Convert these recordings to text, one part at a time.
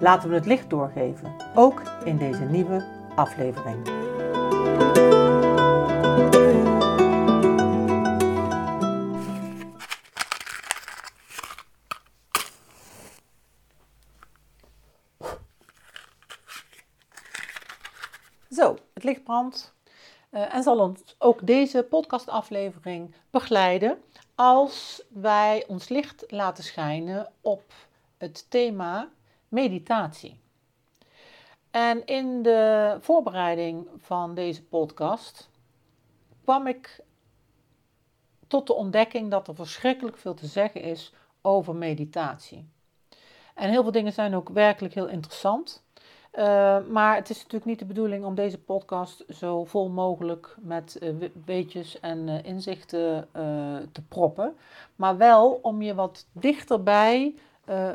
Laten we het licht doorgeven, ook in deze nieuwe aflevering. Zo, het licht brandt. Uh, en zal ons ook deze podcastaflevering begeleiden als wij ons licht laten schijnen op het thema meditatie. En in de voorbereiding van deze podcast kwam ik tot de ontdekking dat er verschrikkelijk veel te zeggen is over meditatie. En heel veel dingen zijn ook werkelijk heel interessant. Uh, maar het is natuurlijk niet de bedoeling om deze podcast zo vol mogelijk met uh, weetjes en uh, inzichten te proppen. Maar wel om je wat dichterbij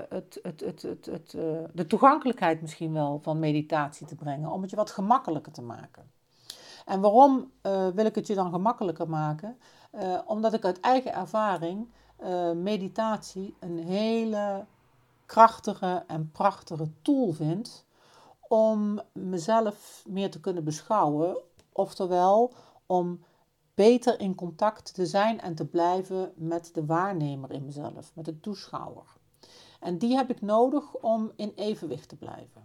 het, het, het, het, het, de toegankelijkheid misschien wel van meditatie te brengen. Om het je wat gemakkelijker te maken. En waarom wil ik het je dan gemakkelijker maken? omdat ik uit eigen ervaring meditatie een hele krachtige en prachtige tool vind om mezelf meer te kunnen beschouwen, oftewel om beter in contact te zijn en te blijven met de waarnemer in mezelf, met de toeschouwer. En die heb ik nodig om in evenwicht te blijven.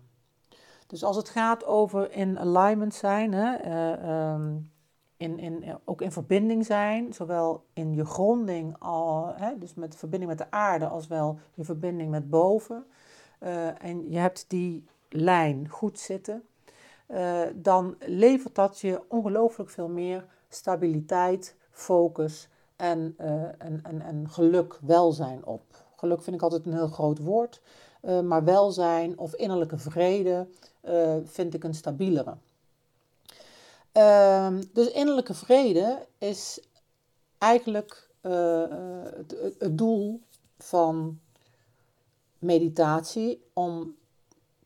Dus als het gaat over in alignment zijn, hè, uh, um, in, in, ook in verbinding zijn, zowel in je gronding, al, hè, dus met verbinding met de aarde, als wel je verbinding met boven. Uh, en je hebt die lijn goed zitten, uh, dan levert dat je ongelooflijk veel meer stabiliteit, focus en, en, en, en geluk, welzijn op. Geluk vind ik altijd een heel groot woord, uh, maar welzijn of innerlijke vrede vind ik een stabielere. Ehm, dus innerlijke vrede is eigenlijk het, het doel van meditatie om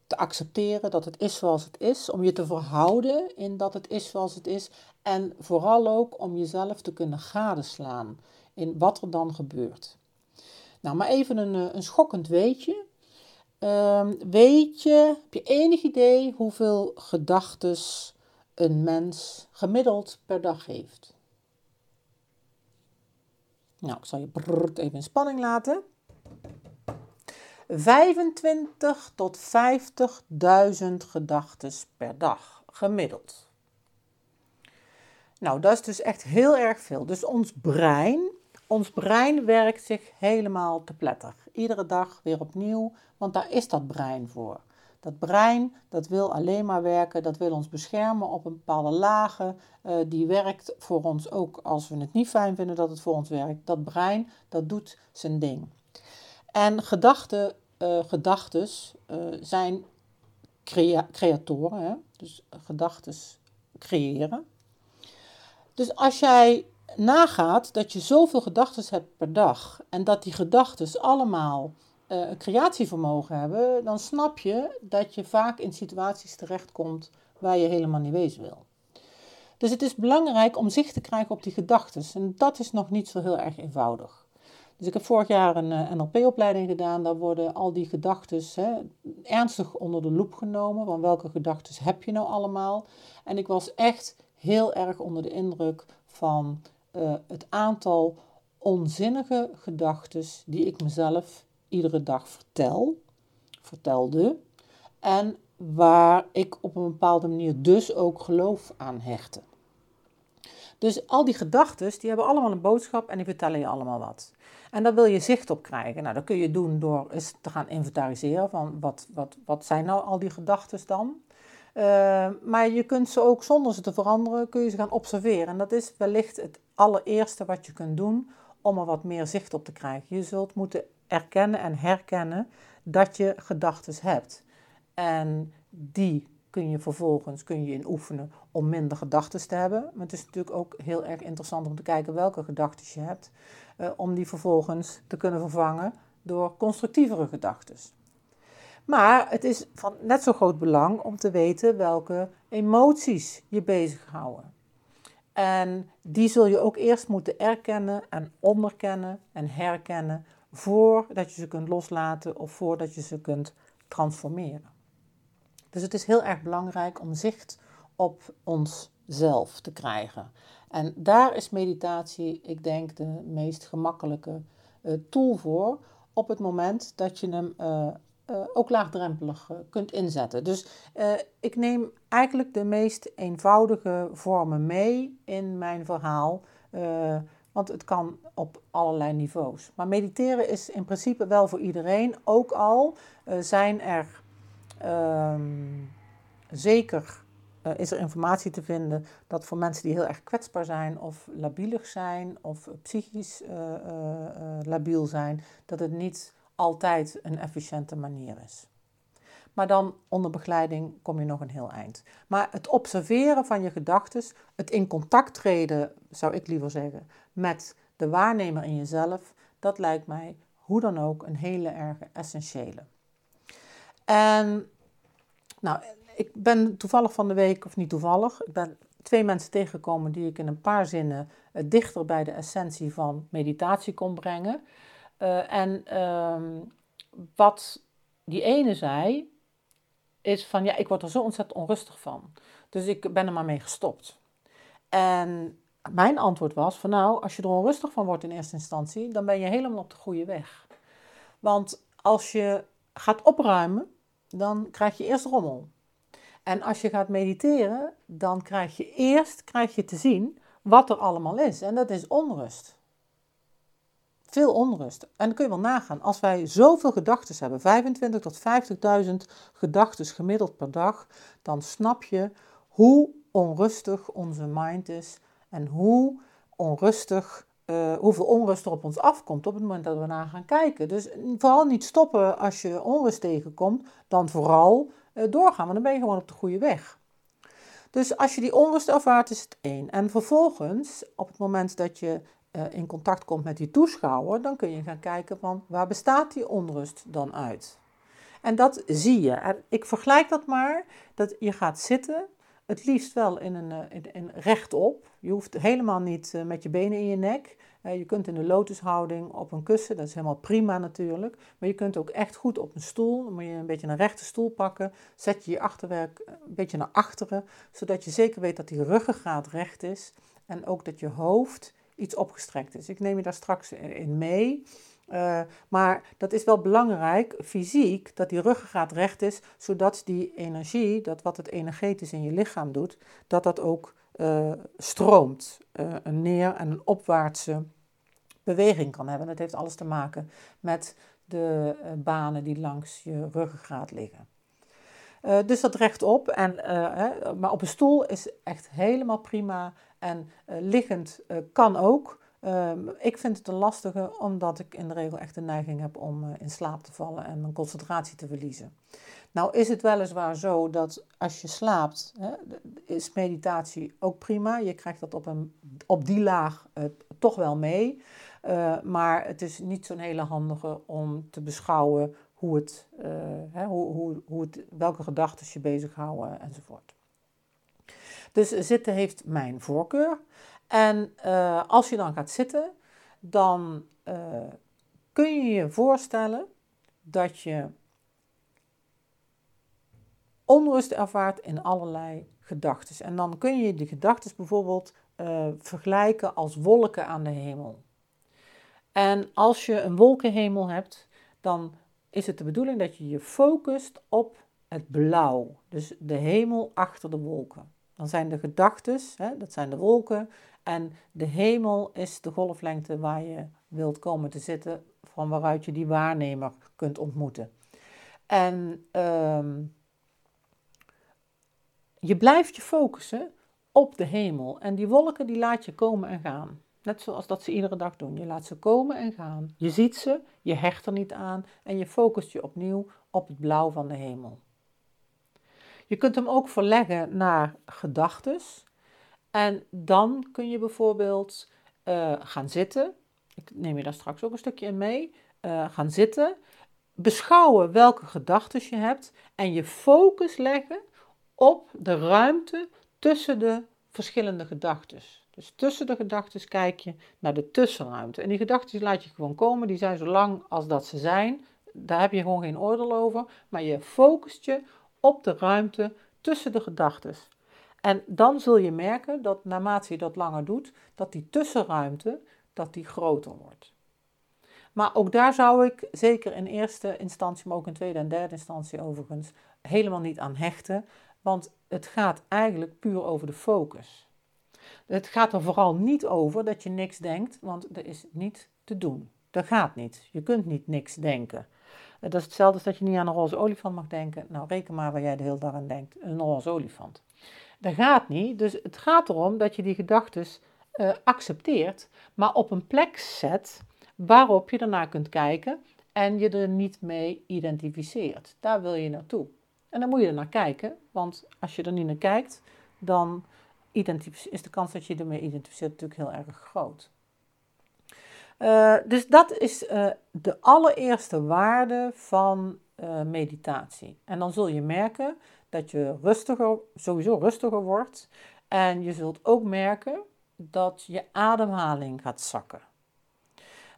te accepteren dat het is zoals het is, om je te verhouden in dat het is zoals het is en vooral ook om jezelf te kunnen gadeslaan in wat er dan gebeurt. Nou, maar even een, eh, een schokkend weetje. Um, weet je, heb je enig idee hoeveel gedachten een mens gemiddeld per dag heeft? Nou, ik zal je even in spanning laten. 25 tot 50.000 gedachten per dag, gemiddeld. Nou, dat is dus echt heel erg veel. Dus ons brein, ons brein werkt zich helemaal te pletter. Iedere dag weer opnieuw, want daar is dat brein voor. Dat brein, dat wil alleen maar werken, dat wil ons beschermen op een bepaalde lagen. Uh, die werkt voor ons ook als we het niet fijn vinden dat het voor ons werkt. Dat brein, dat doet zijn ding. En gedachten uh, gedachtes uh, zijn crea creatoren, dus gedachten creëren. Dus als jij nagaat dat je zoveel gedachten hebt per dag en dat die gedachten allemaal uh, een creatievermogen hebben, dan snap je dat je vaak in situaties terechtkomt waar je helemaal niet wezen wil. Dus het is belangrijk om zicht te krijgen op die gedachten en dat is nog niet zo heel erg eenvoudig. Dus ik heb vorig jaar een eh, NLP-opleiding gedaan. Daar worden al die gedachten ernstig onder de loep genomen. Van welke gedachten heb je nou allemaal? En ik was echt heel erg onder de indruk van uh, het aantal onzinnige gedachten die ik mezelf iedere dag vertel, vertelde. En waar ik op een bepaalde manier dus ook geloof aan hechtte. Dus al die gedachten, die hebben allemaal een boodschap en die vertellen je allemaal wat. En daar wil je zicht op krijgen. Nou, dat kun je doen door eens te gaan inventariseren van wat, wat, wat zijn nou al die gedachten dan. Uh, maar je kunt ze ook zonder ze te veranderen, kun je ze gaan observeren. En dat is wellicht het allereerste wat je kunt doen om er wat meer zicht op te krijgen. Je zult moeten erkennen en herkennen dat je gedachten hebt. En die kun je vervolgens kun je in oefenen om minder gedachten te hebben. Maar het is natuurlijk ook heel erg interessant om te kijken welke gedachten je hebt. Uh, om die vervolgens te kunnen vervangen door constructievere gedachten. Maar het is van net zo groot belang om te weten welke emoties je bezighouden. En die zul je ook eerst moeten erkennen en onderkennen en herkennen voordat je ze kunt loslaten of voordat je ze kunt transformeren. Dus het is heel erg belangrijk om zicht op onszelf te krijgen. En daar is meditatie, ik denk, de meest gemakkelijke uh, tool voor op het moment dat je hem uh, ook laagdrempelig kunt inzetten. Dus ik neem eigenlijk de meest eenvoudige vormen mee in mijn verhaal. Want het kan op allerlei niveaus. Maar mediteren is in principe wel voor iedereen. Ook al zijn er um, zeker is er informatie te vinden dat voor mensen die heel erg kwetsbaar zijn of labielig zijn of psychisch labiel zijn, dat het niet altijd een efficiënte manier is. Maar dan onder begeleiding kom je nog een heel eind. Maar het observeren van je gedachten, het in contact treden, zou ik liever zeggen, met de waarnemer in jezelf, dat lijkt mij hoe dan ook een hele erg essentiële. En nou, ik ben toevallig van de week, of niet toevallig, ik ben twee mensen tegengekomen die ik in een paar zinnen dichter bij de essentie van meditatie kon brengen. Uh, en uh, wat die ene zei, is van ja, ik word er zo ontzettend onrustig van. Dus ik ben er maar mee gestopt. En mijn antwoord was van nou, als je er onrustig van wordt in eerste instantie, dan ben je helemaal op de goede weg. Want als je gaat opruimen, dan krijg je eerst rommel. En als je gaat mediteren, dan krijg je eerst krijg je te zien wat er allemaal is. En dat is onrust. Veel onrust. En dan kun je wel nagaan, als wij zoveel gedachten hebben, 25 tot 50.000 gedachten gemiddeld per dag, dan snap je hoe onrustig onze mind is en hoe onrustig uh, hoeveel onrust er op ons afkomt op het moment dat we naar gaan kijken. Dus vooral niet stoppen als je onrust tegenkomt, dan vooral uh, doorgaan, want dan ben je gewoon op de goede weg. Dus als je die onrust ervaart, is het één. En vervolgens, op het moment dat je in contact komt met die toeschouwer, dan kun je gaan kijken van waar bestaat die onrust dan uit. En dat zie je. Ik vergelijk dat maar, dat je gaat zitten het liefst wel in een, eh, in, in rechtop. Je hoeft helemaal niet eh, met je benen in je nek. Eh, je kunt in de lotushouding op een kussen, dat is helemaal prima natuurlijk. Maar je kunt ook echt goed op een stoel. Dan moet je een beetje een rechte stoel pakken. Zet je je achterwerk een beetje naar achteren, zodat je zeker weet dat die ruggengraat recht is. En ook dat je hoofd iets opgestrekt is. Ik neem je daar straks in mee. Uh, maar dat is wel belangrijk, fysiek, dat die ruggengraat recht is, zodat die energie, dat wat het energetisch in je lichaam doet, dat dat ook uh, stroomt. Uh, een neer- en een opwaartse beweging kan hebben. Dat heeft alles te maken met de banen die langs je ruggengraat liggen. dus dat rechtop, en, maar op een stoel is echt helemaal prima. En liggend kan ook. Um, ik vind het een lastige omdat ik in de regel echt de neiging heb om uh, in slaap te vallen en mijn concentratie te verliezen. Nou is het weliswaar zo dat als je slaapt, hè, is meditatie ook prima. Je krijgt dat op, een, op die laag toch wel mee. Maar het is niet zo'n hele handige om te beschouwen hoe het, hoe, hoe, hoe het, welke gedachten je bezighouden enzovoort. Dus zitten heeft mijn voorkeur. En uh, als je dan gaat zitten, dan uh, kun je je voorstellen dat je onrust ervaart in allerlei gedachten. En dan kun je die gedachten bijvoorbeeld uh, vergelijken als wolken aan de hemel. En als je een wolkenhemel hebt, dan is het de bedoeling dat je je focust op het blauw. Dus de hemel achter de wolken. Dan zijn de gedachten, dat zijn de wolken, en de hemel is de golflengte waar je wilt komen te zitten, van waaruit je die waarnemer kunt ontmoeten. En ehm, je blijft je focussen op de hemel. En die wolken die laat je komen en gaan. Net zoals dat ze iedere dag doen. Je laat ze komen en gaan. Je ziet ze, je hecht er niet aan en je focust je opnieuw op het blauw van de hemel. Je kunt hem ook verleggen naar gedachtes. En dan kun je bijvoorbeeld uh, gaan zitten. Ik neem je daar straks ook een stukje in mee. Uh, gaan zitten. Beschouwen welke gedachten je hebt. En je focus leggen op de ruimte tussen de verschillende gedachten. Dus tussen de gedachten kijk je naar de tussenruimte. En die gedachten laat je gewoon komen, die zijn zo lang als dat ze zijn. Daar heb je gewoon geen oordeel over. Maar je focust je op de ruimte tussen de gedachten. En dan zul je merken dat naarmate je dat langer doet, dat die tussenruimte dat die groter wordt. Maar ook daar zou ik zeker in eerste instantie, maar ook in tweede en derde instantie overigens, helemaal niet aan hechten. Want het gaat eigenlijk puur over de focus. Het gaat er vooral niet over dat je niks denkt, want er is niet te doen. Dat gaat niet. Je kunt niet niks denken. Dat is hetzelfde als dat je niet aan een roze olifant mag denken. Nou, reken maar waar jij de hele dag aan denkt. Een roze olifant. Dat gaat niet. Dus het gaat erom dat je die gedachten uh, accepteert, maar op een plek zet waarop je ernaar kunt kijken en je er niet mee identificeert. Daar wil je naartoe. En dan moet je er naar kijken, want als je er niet naar kijkt, dan is de kans dat je ermee identificeert natuurlijk heel erg groot. Uh, dus dat is uh, de allereerste waarde van uh, meditatie. En dan zul je merken dat je rustiger, sowieso rustiger wordt. En je zult ook merken dat je ademhaling gaat zakken.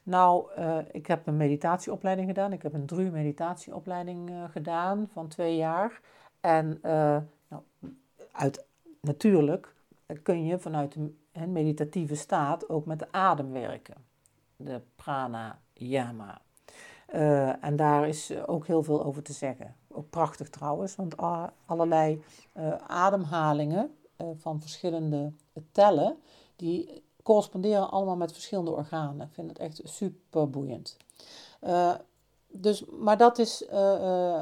Nou, ik heb een meditatieopleiding gedaan. Ik heb een DRU meditatieopleiding gedaan van twee jaar. En nou, uit, natuurlijk kun je vanuit een meditatieve staat ook met de adem werken. De pranayama. Uh, en daar is ook heel veel over te zeggen. Ook prachtig trouwens, want allerlei uh, ademhalingen van verschillende tellen, die corresponderen allemaal met verschillende organen. Ik vind het echt super boeiend. dus, maar dat is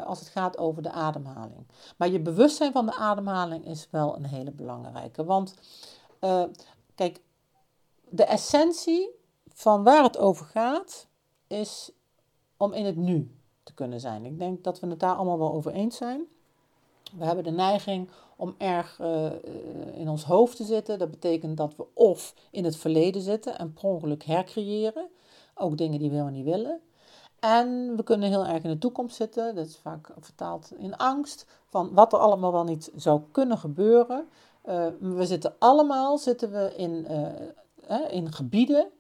als het gaat over de ademhaling. Maar je bewustzijn van de ademhaling is wel een hele belangrijke. Want kijk, de essentie van waar het over gaat, is om in het nu te kunnen zijn. Ik denk dat we het daar allemaal wel over eens zijn. We hebben de neiging om erg uh, in ons hoofd te zitten. Dat betekent dat we of in het verleden zitten en per ongeluk hercreëren. Ook dingen die we helemaal niet willen. En we kunnen heel erg in de toekomst zitten. Dat is vaak vertaald in angst. Van wat er allemaal wel niet zou kunnen gebeuren. Uh, we zitten allemaal zitten we in, in gebieden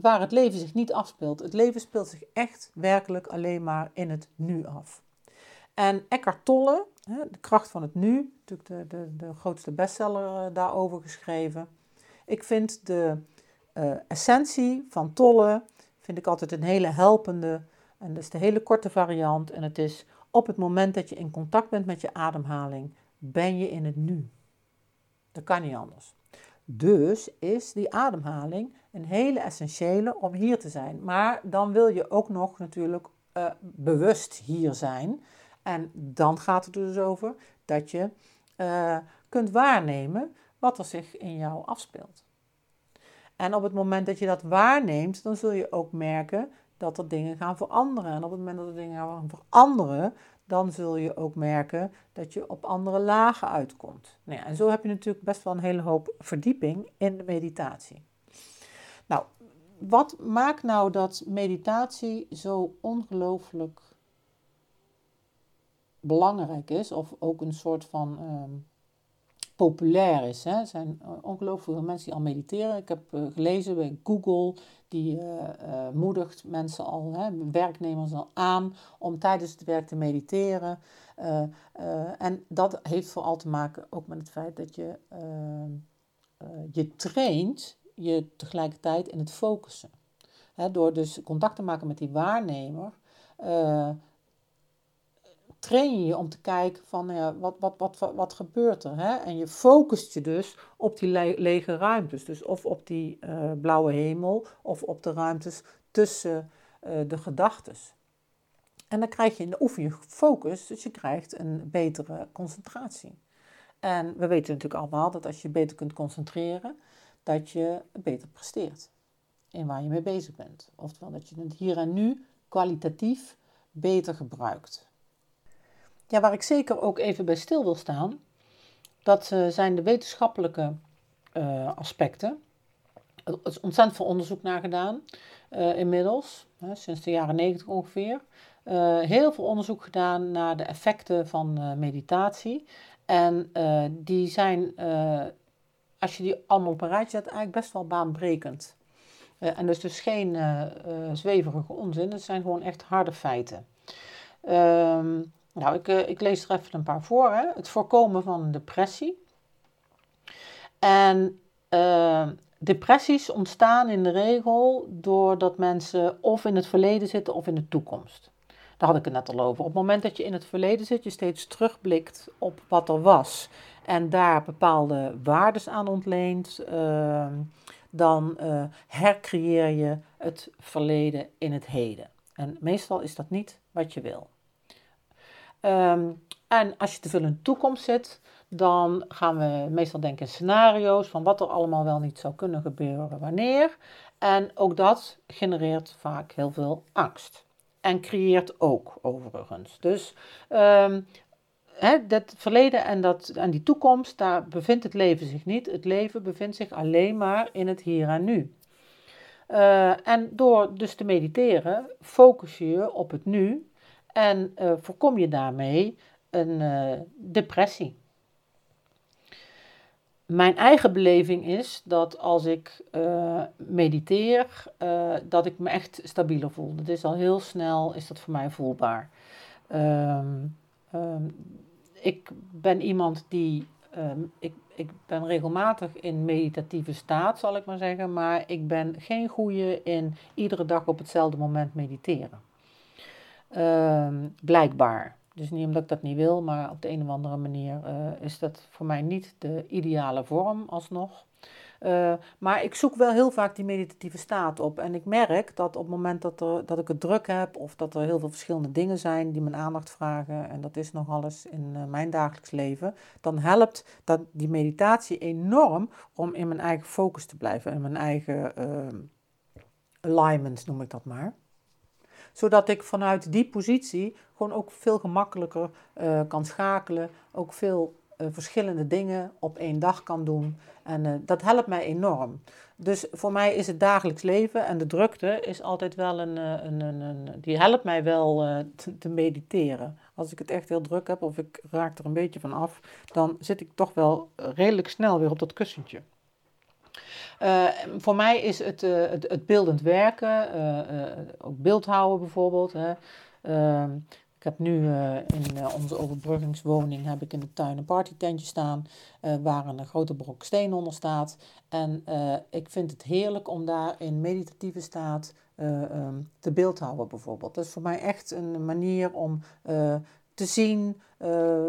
waar het leven zich niet afspeelt. Het leven speelt zich echt werkelijk alleen maar in het nu af. En Eckhart Tolle, De kracht van het nu, natuurlijk de, de, de grootste bestseller eh, daarover geschreven. Ik vind de uh, essentie van Tolle, vind ik altijd een hele helpende. En dat is de hele korte variant. En het is op het moment dat je in contact bent met je ademhaling, ben je in het nu. Dat kan niet anders. Dus is die ademhaling een hele essentiële om hier te zijn. Maar dan wil je ook nog natuurlijk uh, bewust hier zijn. En dan gaat het er dus over dat je uh, kunt waarnemen wat er zich in jou afspeelt. En op het moment dat je dat waarneemt, dan zul je ook merken dat er dingen gaan veranderen. En op het moment dat er dingen gaan veranderen, dan zul je ook merken dat je op andere lagen uitkomt. Nou ja, en zo heb je natuurlijk best wel een hele hoop verdieping in de meditatie. Nou, wat maakt nou dat meditatie zo ongelooflijk belangrijk is, of ook een soort van um, populair is? Hè? Er zijn ongelooflijk veel mensen die al mediteren. Ik heb uh, gelezen bij Google, die uh, uh, moedigt mensen al, hè, werknemers al aan om tijdens het werk te mediteren. en dat heeft vooral te maken ook met het feit dat je je traint je tegelijkertijd in het focussen. door dus contact te maken met die waarnemer, train je je om te kijken van ja, wat, wat, wat, wat, gebeurt er. Hè? En je focust je dus op die lege ruimtes. Dus of op die uh, blauwe hemel of op de ruimtes tussen uh, de gedachten. En dan krijg je in de oefening focus, dus je krijgt een betere concentratie. En we weten natuurlijk allemaal dat als je beter kunt concentreren, dat je beter presteert. in waar je mee bezig bent. Oftewel dat je het hier en nu kwalitatief beter gebruikt. Ja, waar ik zeker ook even bij stil wil staan, dat uh, zijn de wetenschappelijke uh, aspecten. Er is ontzettend veel onderzoek naar gedaan uh, inmiddels, sinds de jaren 90 ongeveer. heel veel onderzoek gedaan naar de effecten van meditatie. En die zijn, als je die allemaal op een rijtje zet, eigenlijk best wel baanbrekend. en dus dus geen zweverige onzin, het zijn gewoon echt harde feiten. Um, nou, ik, uh, ik, lees er even een paar voor. Hè. Het voorkomen van depressie. En uh, depressies ontstaan in de regel doordat mensen of in het verleden zitten of in de toekomst. Daar had ik het net al over. Op het moment dat je in het verleden zit, je steeds terugblikt op wat er was en daar bepaalde waardes aan ontleent, uh, dan uh, hercreëer je het verleden in het heden. En meestal is dat niet wat je wil. Um, en als je te veel in de toekomst zit, dan gaan we meestal denken in scenario's van wat er allemaal wel niet zou kunnen gebeuren, wanneer. En ook dat genereert vaak heel veel angst. En creëert ook overigens. Dus um, hè, dat verleden en, dat, en die toekomst, daar bevindt het leven zich niet. Het leven bevindt zich alleen maar in het hier en nu. Uh, en door dus te mediteren, focus je je op het nu en uh, voorkom je daarmee een uh, depressie. Mijn eigen beleving is dat als ik uh, mediteer, dat ik me echt stabieler voel. Dat is al heel snel, is dat voor mij voelbaar. Um, um, ik ben iemand die, um, ik, ik ben regelmatig in meditatieve staat, zal ik maar zeggen, maar ik ben geen goede in iedere dag op hetzelfde moment mediteren. Ehm, blijkbaar. Dus niet omdat ik dat niet wil, maar op de een of andere manier uh, is dat voor mij niet de ideale vorm alsnog. Uh, maar ik zoek wel heel vaak die meditatieve staat op. En ik merk dat op het moment dat, er, dat ik het druk heb, of dat er heel veel verschillende dingen zijn die mijn aandacht vragen, en dat is nog alles in uh, mijn dagelijks leven, dan helpt dat, die meditatie enorm om in mijn eigen focus te blijven, in mijn eigen ehm, alignment noem ik dat maar zodat ik vanuit die positie gewoon ook veel gemakkelijker uh, kan schakelen. Ook veel uh, verschillende dingen op één dag kan doen. En uh, dat helpt mij enorm. Dus voor mij is het dagelijks leven en de drukte is altijd wel een. een, een, een die helpt mij wel te, te, mediteren. Als ik het echt heel druk heb of ik raak er een beetje van af, dan zit ik toch wel redelijk snel weer op dat kussentje. Uh, voor mij is het, uh, het, beeldend werken, uh, ook beeldhouden bijvoorbeeld. Hè. Ehm, ik heb nu in onze overbruggingswoning heb ik in de tuin een partytentje staan waar een grote brok steen onder staat. En ik vind het heerlijk om daar in meditatieve staat um, te beeldhouden bijvoorbeeld. Dat is voor mij echt een manier om te zien uh,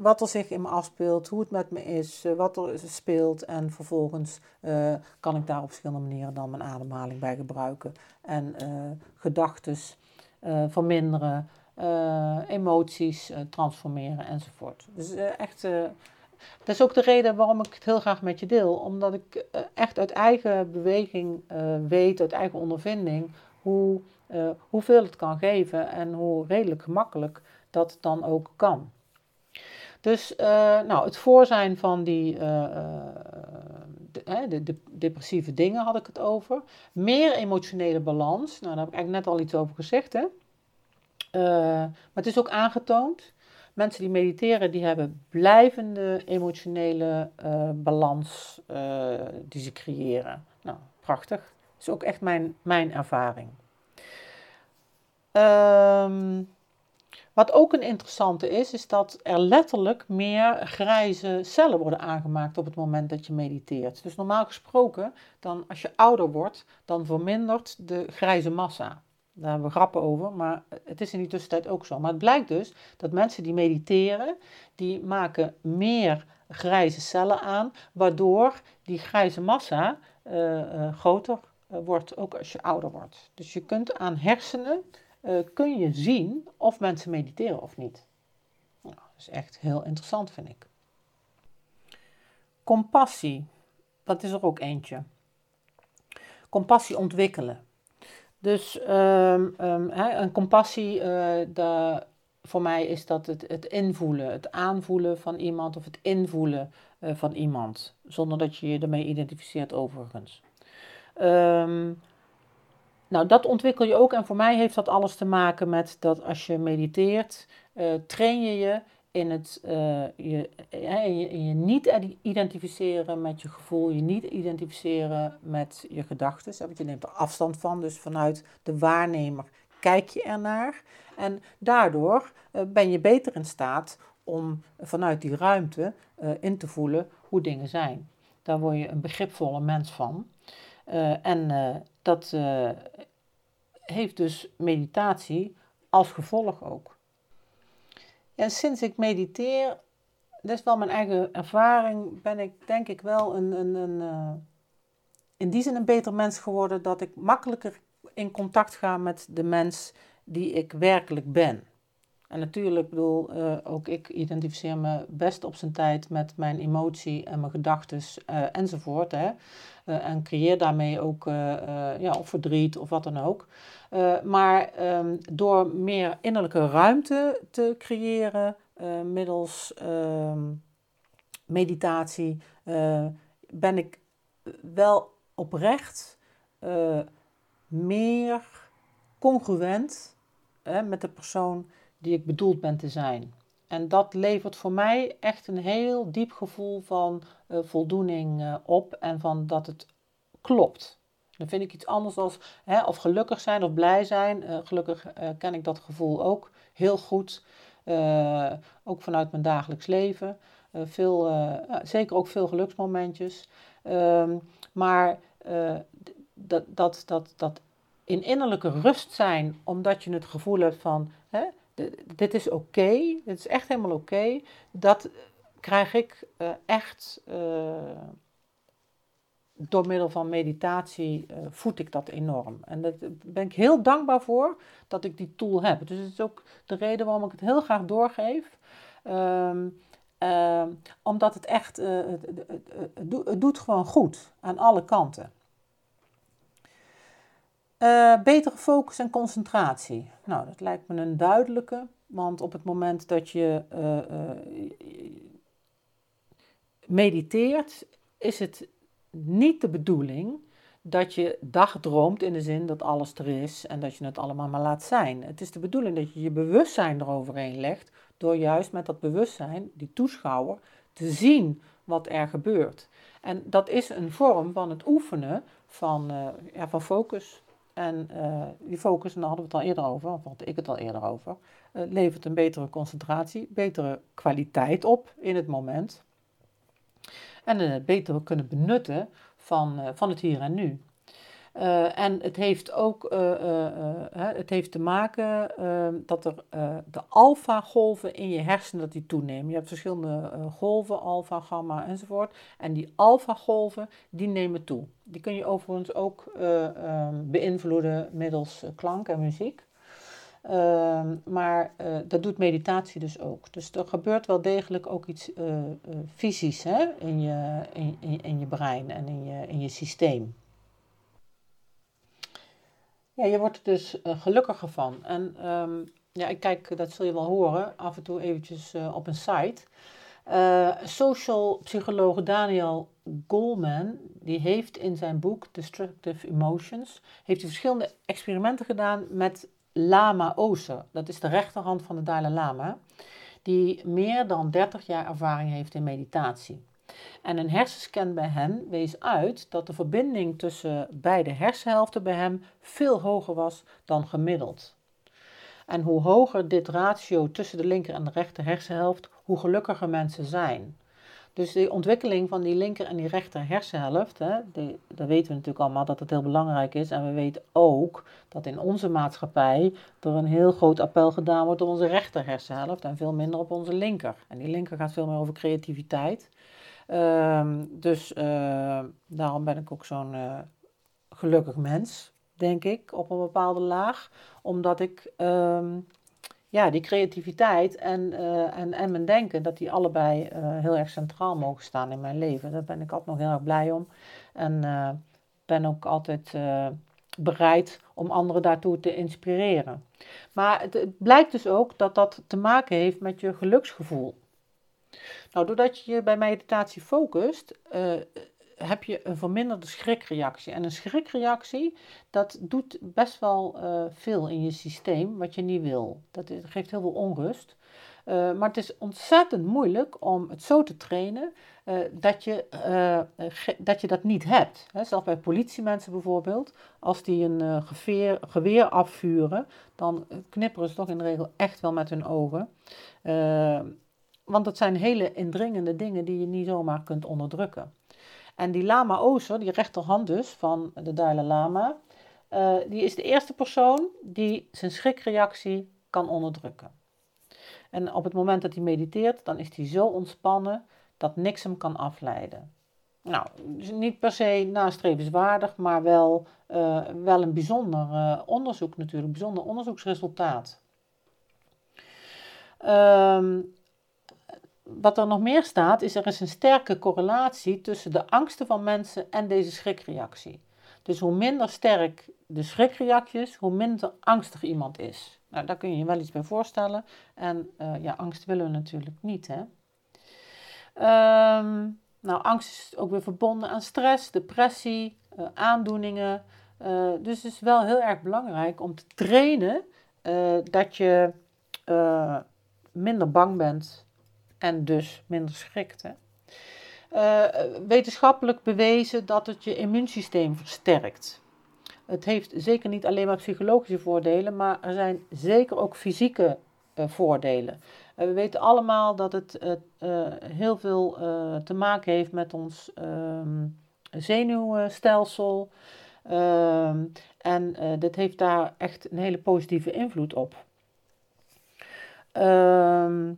wat er zich in me afspeelt, hoe het met me is, uh, wat er speelt. En vervolgens uh, kan ik daar op verschillende manieren dan mijn ademhaling bij gebruiken. En gedachten verminderen, emoties transformeren enzovoort. Dus echt, dat is ook de reden waarom ik het heel graag met je deel. Omdat ik echt uit eigen beweging weet, uit eigen ondervinding, hoe, hoeveel het kan geven en hoe redelijk gemakkelijk dat dan ook kan. Dus uh, nou, het voorzijn van die de, de, de, depressieve dingen had ik het over. Meer emotionele balans. Nou, daar heb ik eigenlijk net al iets over gezegd. Hè? maar het is ook aangetoond. Mensen die mediteren, die hebben blijvende emotionele balans die ze creëren. Nou, prachtig. Dat is ook echt mijn, mijn ervaring. Ehm wat ook een interessante is, is dat er letterlijk meer grijze cellen worden aangemaakt op het moment dat je mediteert. Dus normaal gesproken, dan als je ouder wordt, dan vermindert de grijze massa. Daar hebben we grappen over, maar het is in die tussentijd ook zo. Maar het blijkt dus dat mensen die mediteren, die maken meer grijze cellen aan, waardoor die grijze massa uh, uh, groter uh, wordt, ook als je ouder wordt. Dus je kunt aan hersenen uh, kun je zien of mensen mediteren of niet. Nou, dat is echt heel interessant, vind ik. Compassie, dat is er ook eentje. compassie ontwikkelen. Dus um, um, een compassie, de, voor mij is dat het, het invoelen, het aanvoelen van iemand of het invoelen uh, van iemand, zonder dat je je ermee identificeert overigens. Um, nou, dat ontwikkel je ook en voor mij heeft dat alles te maken met dat als je mediteert, uh, train je je in het uh, je, je, je, niet identificeren met je gevoel, je niet identificeren met je gedachten. Want je neemt er afstand van, dus vanuit de waarnemer kijk je ernaar. En daardoor ben je beter in staat om vanuit die ruimte in te voelen hoe dingen zijn. Daar word je een begripvolle mens van. en dat heeft dus meditatie als gevolg ook. Ja, sinds ik mediteer, dat is wel mijn eigen ervaring, ben ik denk ik wel een, een, een uh, in die zin een beter mens geworden dat ik makkelijker in contact ga met de mens die ik werkelijk ben. En natuurlijk, bedoel, uh, ook ik identificeer me best op zijn tijd met mijn emotie en mijn gedachten uh, enzovoort. Hè. Uh, en creëer daarmee ook ja, of verdriet of wat dan ook. maar um, door meer innerlijke ruimte te creëren middels um, meditatie, ben ik wel oprecht meer congruent met de persoon die ik bedoeld ben te zijn. En dat levert voor mij echt een heel diep gevoel van uh, voldoening uh, op en van dat het klopt. Dan vind ik iets anders als hè, of gelukkig zijn of blij zijn. Uh, gelukkig ken ik dat gevoel ook heel goed. ook vanuit mijn dagelijks leven. veel, zeker ook veel geluksmomentjes. Ehm, maar dat, dat, dat, dat in innerlijke rust zijn, omdat je het gevoel hebt van hè, dit is oké, dit is echt helemaal oké. Dat krijg ik uh, echt uh, door middel van meditatie uh, voed ik dat enorm. En daar ben ik heel dankbaar voor dat ik die tool heb. Dus het is ook de reden waarom ik het heel graag doorgeef. Um, uh, omdat het echt, het, het, het, doet gewoon goed aan alle kanten. Uh, betere focus en concentratie. Nou, dat lijkt me een duidelijke, want op het moment dat je uh, uh, mediteert, is het niet de bedoeling dat je dagdroomt in de zin dat alles er is en dat je het allemaal maar laat zijn. Het is de bedoeling dat je je bewustzijn eroverheen legt door juist met dat bewustzijn, die toeschouwer, te zien wat er gebeurt. En dat is een vorm van het oefenen van, ja, van focus. En uh, die focus, en daar hadden we het al eerder over, of had ik het al eerder over, uh, levert een betere concentratie, betere kwaliteit op in het moment. En het beter kunnen benutten van, van het hier en nu. Uh, en het heeft ook uh, uh, het heeft te maken ehm, dat er de alfa-golven in je hersenen dat die toenemen. Je hebt verschillende golven, alfa, gamma enzovoort. En die alfa-golven die nemen toe. Die kun je overigens ook ehm, beïnvloeden middels klank en muziek. Ehm, maar dat doet meditatie dus ook. Dus er gebeurt wel degelijk ook iets fysisch hè, in, je, in je brein en in je, in je systeem. Ja, je wordt er dus uh, gelukkiger van. En um, ja, ik kijk, dat zul je wel horen, af en toe eventjes uh, op een site. Uh, social psycholoog Daniel Goleman, die heeft in zijn boek Destructive Emotions, heeft verschillende experimenten gedaan met Lama Ozer. Dat is de rechterhand van de Dalai Lama, die meer dan 30 jaar ervaring heeft in meditatie. En een hersenscan bij hem wees uit dat de verbinding tussen beide hersenhelften bij hem veel hoger was dan gemiddeld. En hoe hoger dit ratio tussen de linker en de rechter hersenhelft, hoe gelukkiger mensen zijn. Dus de ontwikkeling van die linker en die rechter hersenhelft, hè, dat weten we natuurlijk allemaal dat het heel belangrijk is. En we weten ook dat in onze maatschappij er een heel groot appel gedaan wordt op onze rechter hersenhelft en veel minder op onze linker. En die linker gaat veel meer over creativiteit. Um, dus uh, daarom ben ik ook zo'n uh, gelukkig mens, denk ik, op een bepaalde laag. Omdat ik um, ja, die creativiteit en, uh, en, en mijn denken, dat die allebei heel erg centraal mogen staan in mijn leven. Daar ben ik altijd nog heel erg blij om. En ben ook altijd bereid om anderen daartoe te inspireren. Maar het, blijkt dus ook dat dat te maken heeft met je geluksgevoel. Nou, doordat je je bij meditatie focust, uh, heb je een verminderde schrikreactie. En een schrikreactie, dat doet best wel uh, veel in je systeem wat je niet wil. Dat geeft heel veel onrust. Uh, maar het is ontzettend moeilijk om het zo te trainen dat, je, dat je dat niet hebt. Hè, zelfs bij politiemensen bijvoorbeeld, als die een geweer afvuren, dan knipperen ze toch in de regel echt wel met hun ogen. Want dat zijn hele indringende dingen die je niet zomaar kunt onderdrukken. En die Lama Ozer, die rechterhand dus van de Dalai Lama, uh, die is de eerste persoon die zijn schrikreactie kan onderdrukken. En op het moment dat hij mediteert, dan is hij zo ontspannen dat niks hem kan afleiden. Nou, dus niet per se nastrevenswaardig, maar wel, uh, wel een bijzonder uh, onderzoek natuurlijk, bijzonder onderzoeksresultaat. Um, wat er nog meer staat, is er is een sterke correlatie tussen de angsten van mensen en deze schrikreactie. Dus hoe minder sterk de schrikreacties, hoe minder angstig iemand is. Nou, daar kun je je wel iets bij voorstellen. En uh, ja, angst willen we natuurlijk niet, hè. Um, nou, angst is ook weer verbonden aan stress, depressie, uh, aandoeningen. Uh, dus het is wel heel erg belangrijk om te trainen dat je minder bang bent en dus minder schrikt. Uh, wetenschappelijk bewezen dat het je immuunsysteem versterkt. Het heeft zeker niet alleen maar psychologische voordelen, maar er zijn zeker ook fysieke uh, voordelen. Uh, we weten allemaal dat het heel veel te maken heeft met ons ehm, zenuwstelsel. Ehm, en dit heeft daar echt een hele positieve invloed op. Ehm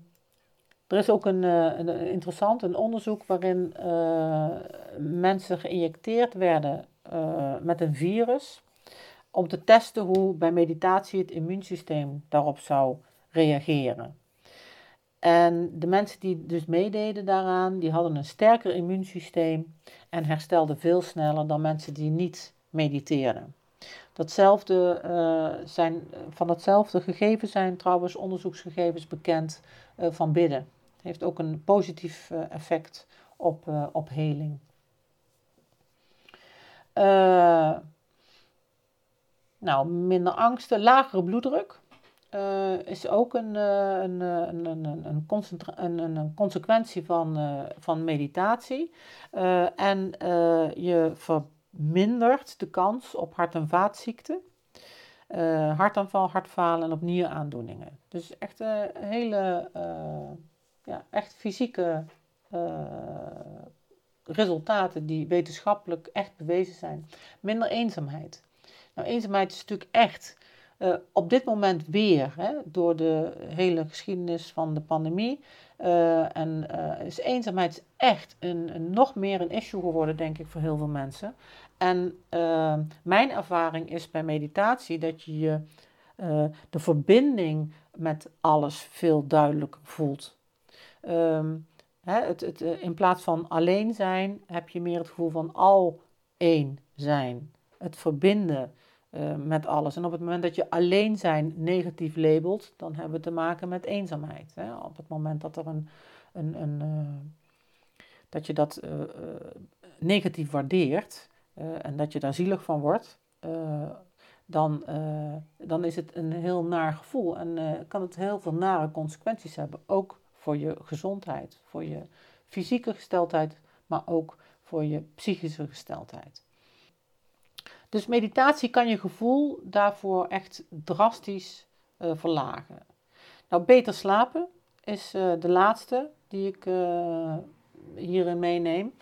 er is ook een, uh, een interessant een onderzoek waarin uh, mensen geïnjecteerd werden uh, met een virus om te testen hoe bij meditatie het immuunsysteem daarop zou reageren. En de mensen die dus meededen daaraan, die hadden een sterker immuunsysteem en herstelden veel sneller dan mensen die niet mediteren. Datzelfde, zijn, van datzelfde gegeven zijn trouwens onderzoeksgegevens bekend van bidden heeft ook een positief uh, effect op, uh, op heling. Uh, nou, minder angsten, lagere bloeddruk is ook een, een, een, een, een, een, een, consequentie van, van meditatie. en je vermindert de kans op hart- en vaatziekten. hartaanval, hartfalen en op nieraandoeningen. Dus echt een hele ja, echt fysieke uh, resultaten die wetenschappelijk echt bewezen zijn. Minder eenzaamheid. Nou, eenzaamheid is natuurlijk echt uh, op dit moment weer, hè, door de hele geschiedenis van de pandemie. Uh, en is eenzaamheid echt een, een, nog meer een issue geworden, denk ik, voor heel veel mensen. En mijn ervaring is bij meditatie dat je je de verbinding met alles veel duidelijker voelt. Um, hè, het, het, eh, in plaats van alleen zijn, heb je meer het gevoel van al één zijn. Het verbinden uh, met alles. En op het moment dat je alleen zijn negatief labelt, dan hebben we te maken met eenzaamheid. Hè? Op het moment dat er een, een, een uh, dat je dat negatief waardeert en dat je daar zielig van wordt, dan, dan is het een heel naar gevoel en kan het heel veel nare consequenties hebben. Ook voor je gezondheid, voor je fysieke gesteldheid, maar ook voor je psychische gesteldheid. Dus meditatie kan je gevoel daarvoor echt drastisch uh, verlagen. Nou, beter slapen is uh, de laatste die ik uh, hierin meeneem.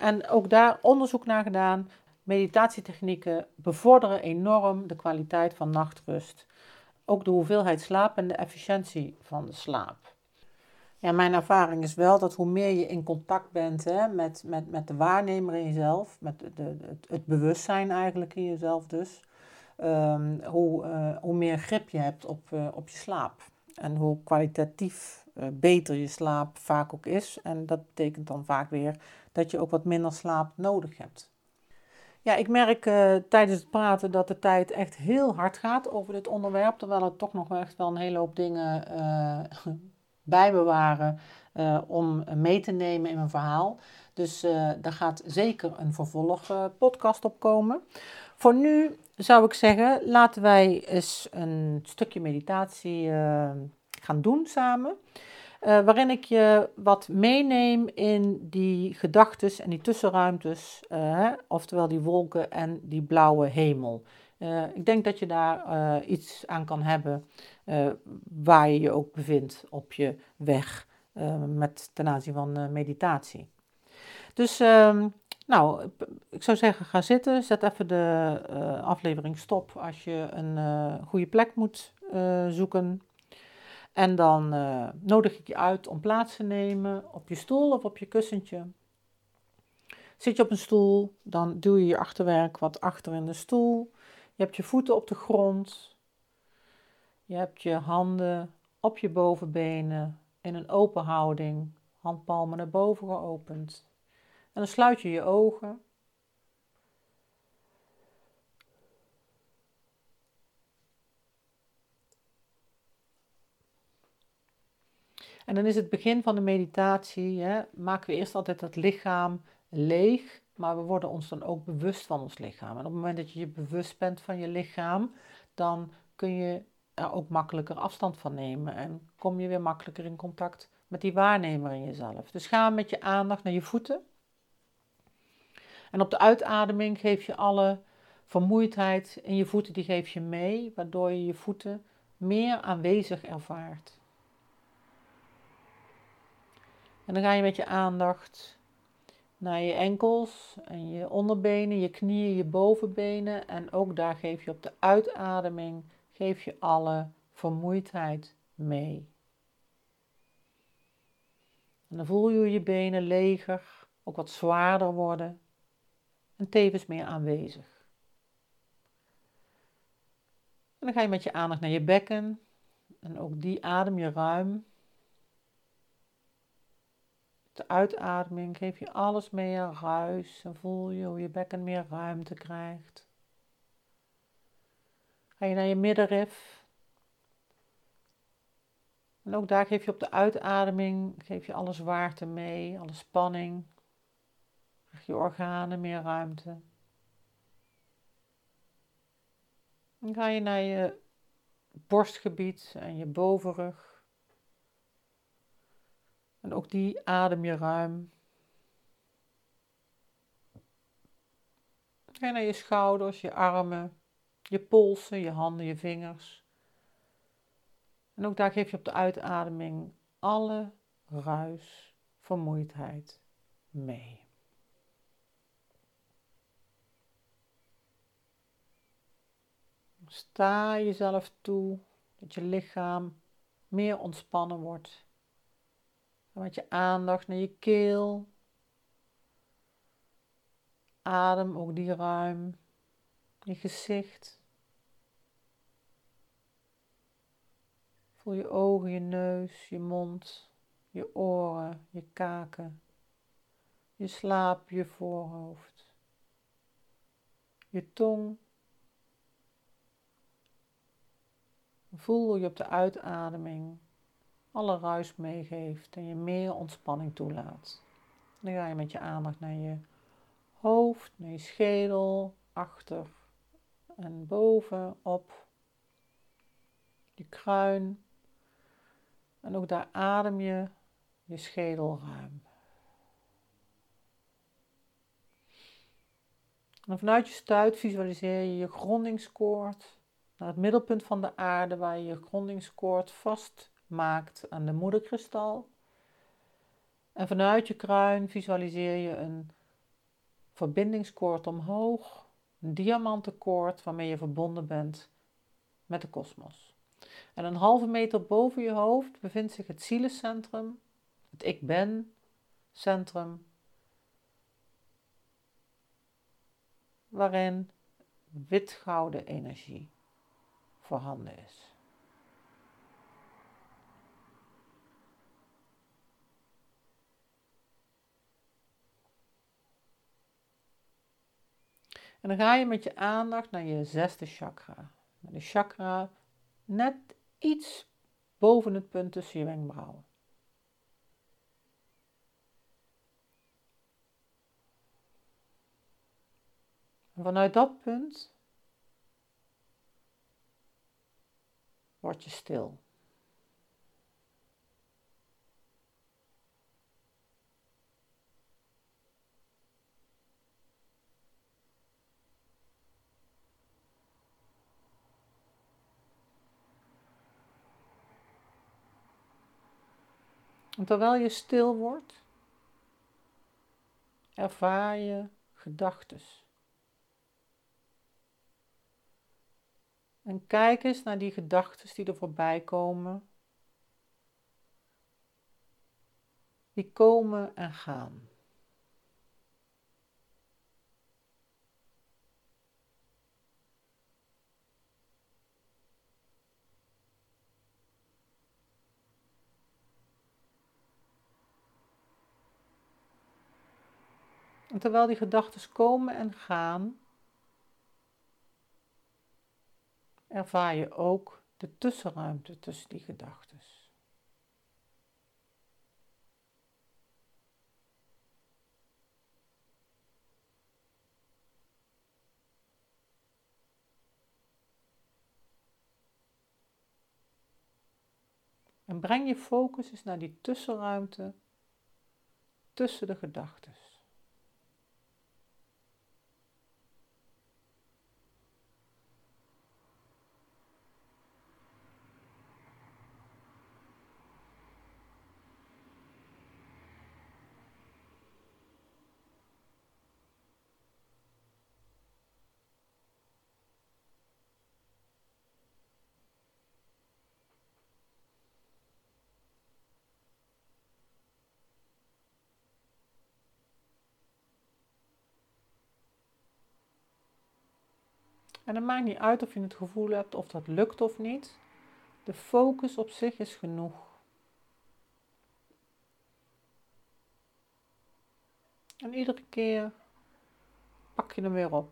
en ook daar onderzoek naar gedaan. Meditatietechnieken bevorderen enorm de kwaliteit van nachtrust. Ook de hoeveelheid slaap en de efficiëntie van de slaap. Ja, mijn ervaring is wel dat hoe meer je in contact bent hè, met, met, met de waarnemer in jezelf, met de, het, het bewustzijn eigenlijk in jezelf dus, um, hoe, uh, hoe meer grip je hebt op, uh, op je slaap. En hoe kwalitatief uh, beter je slaap vaak ook is. En dat betekent dan vaak weer dat je ook wat minder slaap nodig hebt. Ja, ik merk tijdens het praten dat de tijd echt heel hard gaat over dit onderwerp. Terwijl er toch nog echt wel een hele hoop dingen uh, bij bewaren uh, om mee te nemen in mijn verhaal. Dus daar gaat zeker een vervolg podcast op komen. Voor nu zou ik zeggen, laten wij eens een stukje meditatie gaan doen samen. Uh, waarin ik je wat meeneem in die gedachten en die tussenruimtes, uh, oftewel die wolken en die blauwe hemel. Uh, ik denk dat je daar iets aan kan hebben waar je je ook bevindt op je weg met, ten aanzien van meditatie. Dus, ehm, nou, ik zou zeggen, ga zitten. Zet even de aflevering stop als je een goede plek moet zoeken. En dan nodig ik je uit om plaats te nemen op je stoel of op je kussentje. Zit je op een stoel, dan duw je je achterwerk wat achter in de stoel. Je hebt je voeten op de grond. Je hebt je handen op je bovenbenen in een open houding, handpalmen naar boven geopend. En dan sluit je je ogen. En dan is het begin van de meditatie, hè, maken we eerst altijd het lichaam leeg, maar we worden ons dan ook bewust van ons lichaam. En op het moment dat je je bewust bent van je lichaam, dan kun je er ook makkelijker afstand van nemen en kom je weer makkelijker in contact met die waarnemer in jezelf. Dus ga met je aandacht naar je voeten. En op de uitademing geef je alle vermoeidheid in je voeten, die geef je mee, waardoor je je voeten meer aanwezig ervaart. En dan ga je met je aandacht naar je enkels en je onderbenen, je knieën, je bovenbenen. En ook daar geef je op de uitademing geef je alle vermoeidheid mee. En dan voel je je benen leger, ook wat zwaarder worden en tevens meer aanwezig. En dan ga je met je aandacht naar je bekken en ook die adem je ruim de uitademing geef je alles meer ruis en voel je hoe je bekken meer ruimte krijgt. Ga je naar je middenrif. En ook daar geef je op de uitademing geef je alle zwaarte mee, alle spanning. Krijg je organen meer ruimte. Dan ga je naar je borstgebied en je bovenrug. En ook die adem je ruim. Ga naar je schouders, je armen, je polsen, je handen, je vingers. En ook daar geef je op de uitademing alle ruis, vermoeidheid mee. Sta jezelf toe dat je lichaam meer ontspannen wordt met je aandacht naar je keel. Adem ook die ruim. Je gezicht. Voel je ogen, je neus, je mond, je oren, je kaken. Je slaap, je voorhoofd. Je tong. Voel je op de uitademing alle ruis meegeeft en je meer ontspanning toelaat. Dan ga je met je aandacht naar je hoofd, naar je schedel, achter en boven, op je kruin. En ook daar adem je je schedel ruim. En vanuit je stuit visualiseer je je grondingskoord naar het middelpunt van de aarde, waar je je grondingskoord vast maakt aan de moederkristal. En vanuit je kruin visualiseer je een verbindingskoord omhoog, een diamantenkoord waarmee je verbonden bent met de kosmos. En een halve meter boven je hoofd bevindt zich het zielencentrum, het ik ben centrum, waarin wit-gouden energie voorhanden is. En dan ga je met je aandacht naar je zesde chakra. De chakra net iets boven het punt tussen je wenkbrauwen. En vanuit dat punt word je stil. En terwijl je stil wordt, ervaar je gedachten. En kijk eens naar die gedachten die er voorbij komen. Die komen en gaan. En terwijl die gedachten komen en gaan, ervaar je ook de tussenruimte tussen die gedachten. En breng je focus eens naar die tussenruimte tussen de gedachten. En het maakt niet uit of je het gevoel hebt of dat lukt of niet. De focus op zich is genoeg. En iedere keer pak je hem weer op.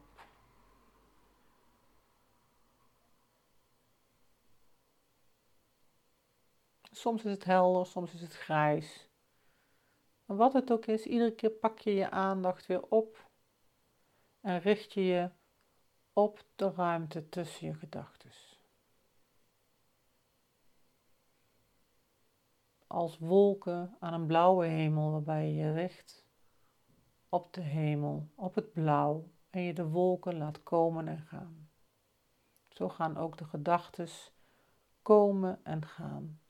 Soms is het helder, soms is het grijs. Wat het ook is, iedere keer pak je je aandacht weer op en richt je je op de ruimte tussen je gedachten. Als wolken aan een blauwe hemel waarbij je je richt op de hemel, op het blauw en je de wolken laat komen en gaan. Zo gaan ook de gedachten komen en gaan.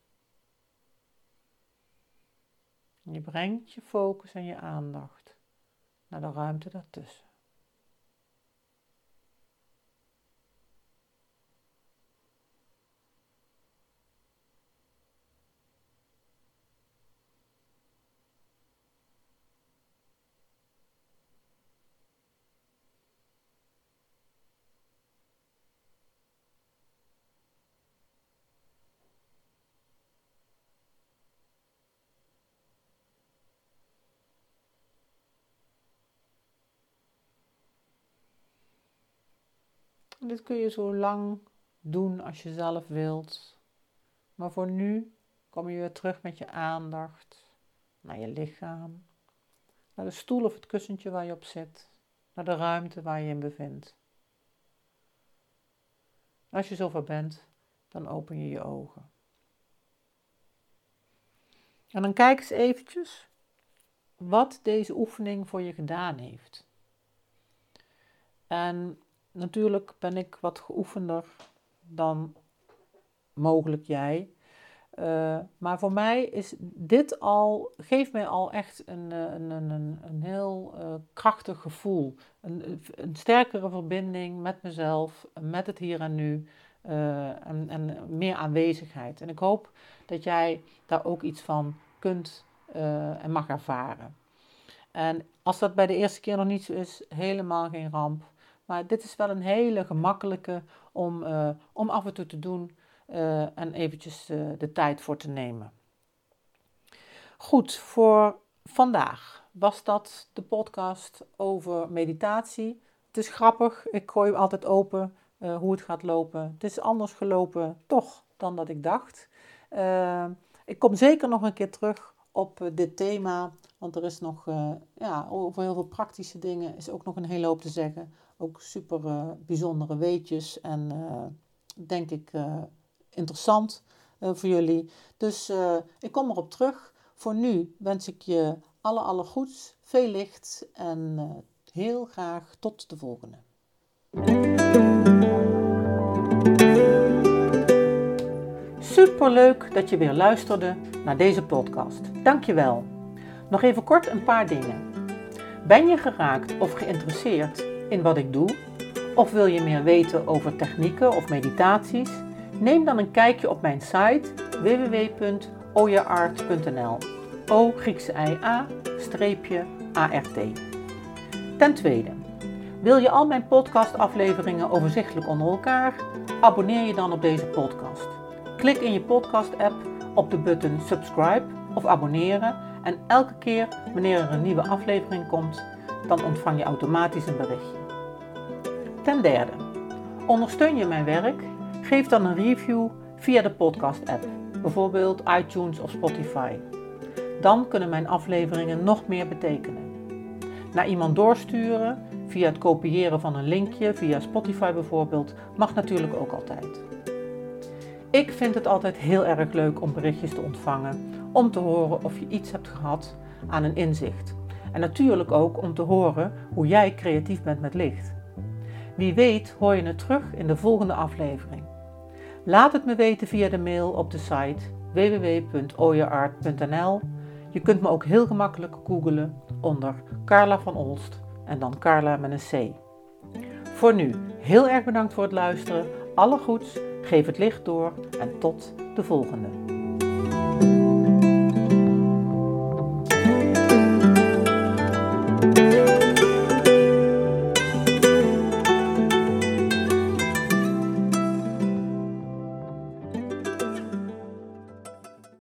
Je brengt je focus en je aandacht naar de ruimte daartussen. Dit kun je zo lang doen als je zelf wilt. Maar voor nu kom je weer terug met je aandacht naar je lichaam, naar de stoel of het kussentje waar je op zit, naar de ruimte waar je in bevindt. Als je zover bent, dan open je je ogen. En dan kijk eens eventjes wat deze oefening voor je gedaan heeft. En natuurlijk ben ik wat geoefender dan mogelijk jij. Uh, maar voor mij is dit al, geeft mij al echt een, eh, een, een, een heel uh, krachtig gevoel. Een, een sterkere verbinding met mezelf, met het hier en nu. En, en, meer aanwezigheid. En ik hoop dat jij daar ook iets van kunt en mag ervaren. En als dat bij de eerste keer nog niet zo is, helemaal geen ramp. Maar dit is wel een hele gemakkelijke om, uh, om af en toe te doen uh, en eventjes uh, de tijd voor te nemen. Goed, voor vandaag was dat de podcast over meditatie. het is grappig. Ik gooi altijd open hoe het gaat lopen. Het is anders gelopen, toch, dan dat ik dacht. Ik kom zeker nog een keer terug op dit thema. Want er is nog, ja, over heel veel praktische dingen is ook nog een hele hoop te zeggen. Ook super bijzondere weetjes en denk ik interessant voor jullie. Dus ik kom erop terug. Voor nu wens ik je alle, alle goeds, veel licht en heel graag tot de volgende. Superleuk dat je weer luisterde naar deze podcast. Dankjewel. Nog even kort een paar dingen. Ben je geraakt of geïnteresseerd in wat ik doe? Of wil je meer weten over technieken of meditaties? Neem dan een kijkje op mijn site www.oyaart.nl. O Griekse I A streepje ART. Ten tweede, wil je al mijn podcastafleveringen overzichtelijk onder elkaar? Abonneer je dan op deze podcast. Klik in je podcast-app op de button subscribe of abonneren en elke keer wanneer er een nieuwe aflevering komt, dan ontvang je automatisch een berichtje. Ten derde, ondersteun je mijn werk? Geef dan een review via de podcast-app, bijvoorbeeld iTunes of Spotify. Dan kunnen mijn afleveringen nog meer betekenen. Naar iemand doorsturen via het kopiëren van een linkje, via Spotify bijvoorbeeld, mag natuurlijk ook altijd. Ik vind het altijd heel erg leuk om berichtjes te ontvangen, om te horen of je iets hebt gehad aan een inzicht. En natuurlijk ook om te horen hoe jij creatief bent met licht. Wie weet hoor je het terug in de volgende aflevering. Laat het me weten via de mail op de site www.oyaart.nl. Je kunt me ook heel gemakkelijk googlen onder Carla van Olst en dan Carla met een C. Voor nu, heel erg bedankt voor het luisteren. Alle goeds, geef het licht door en tot de volgende.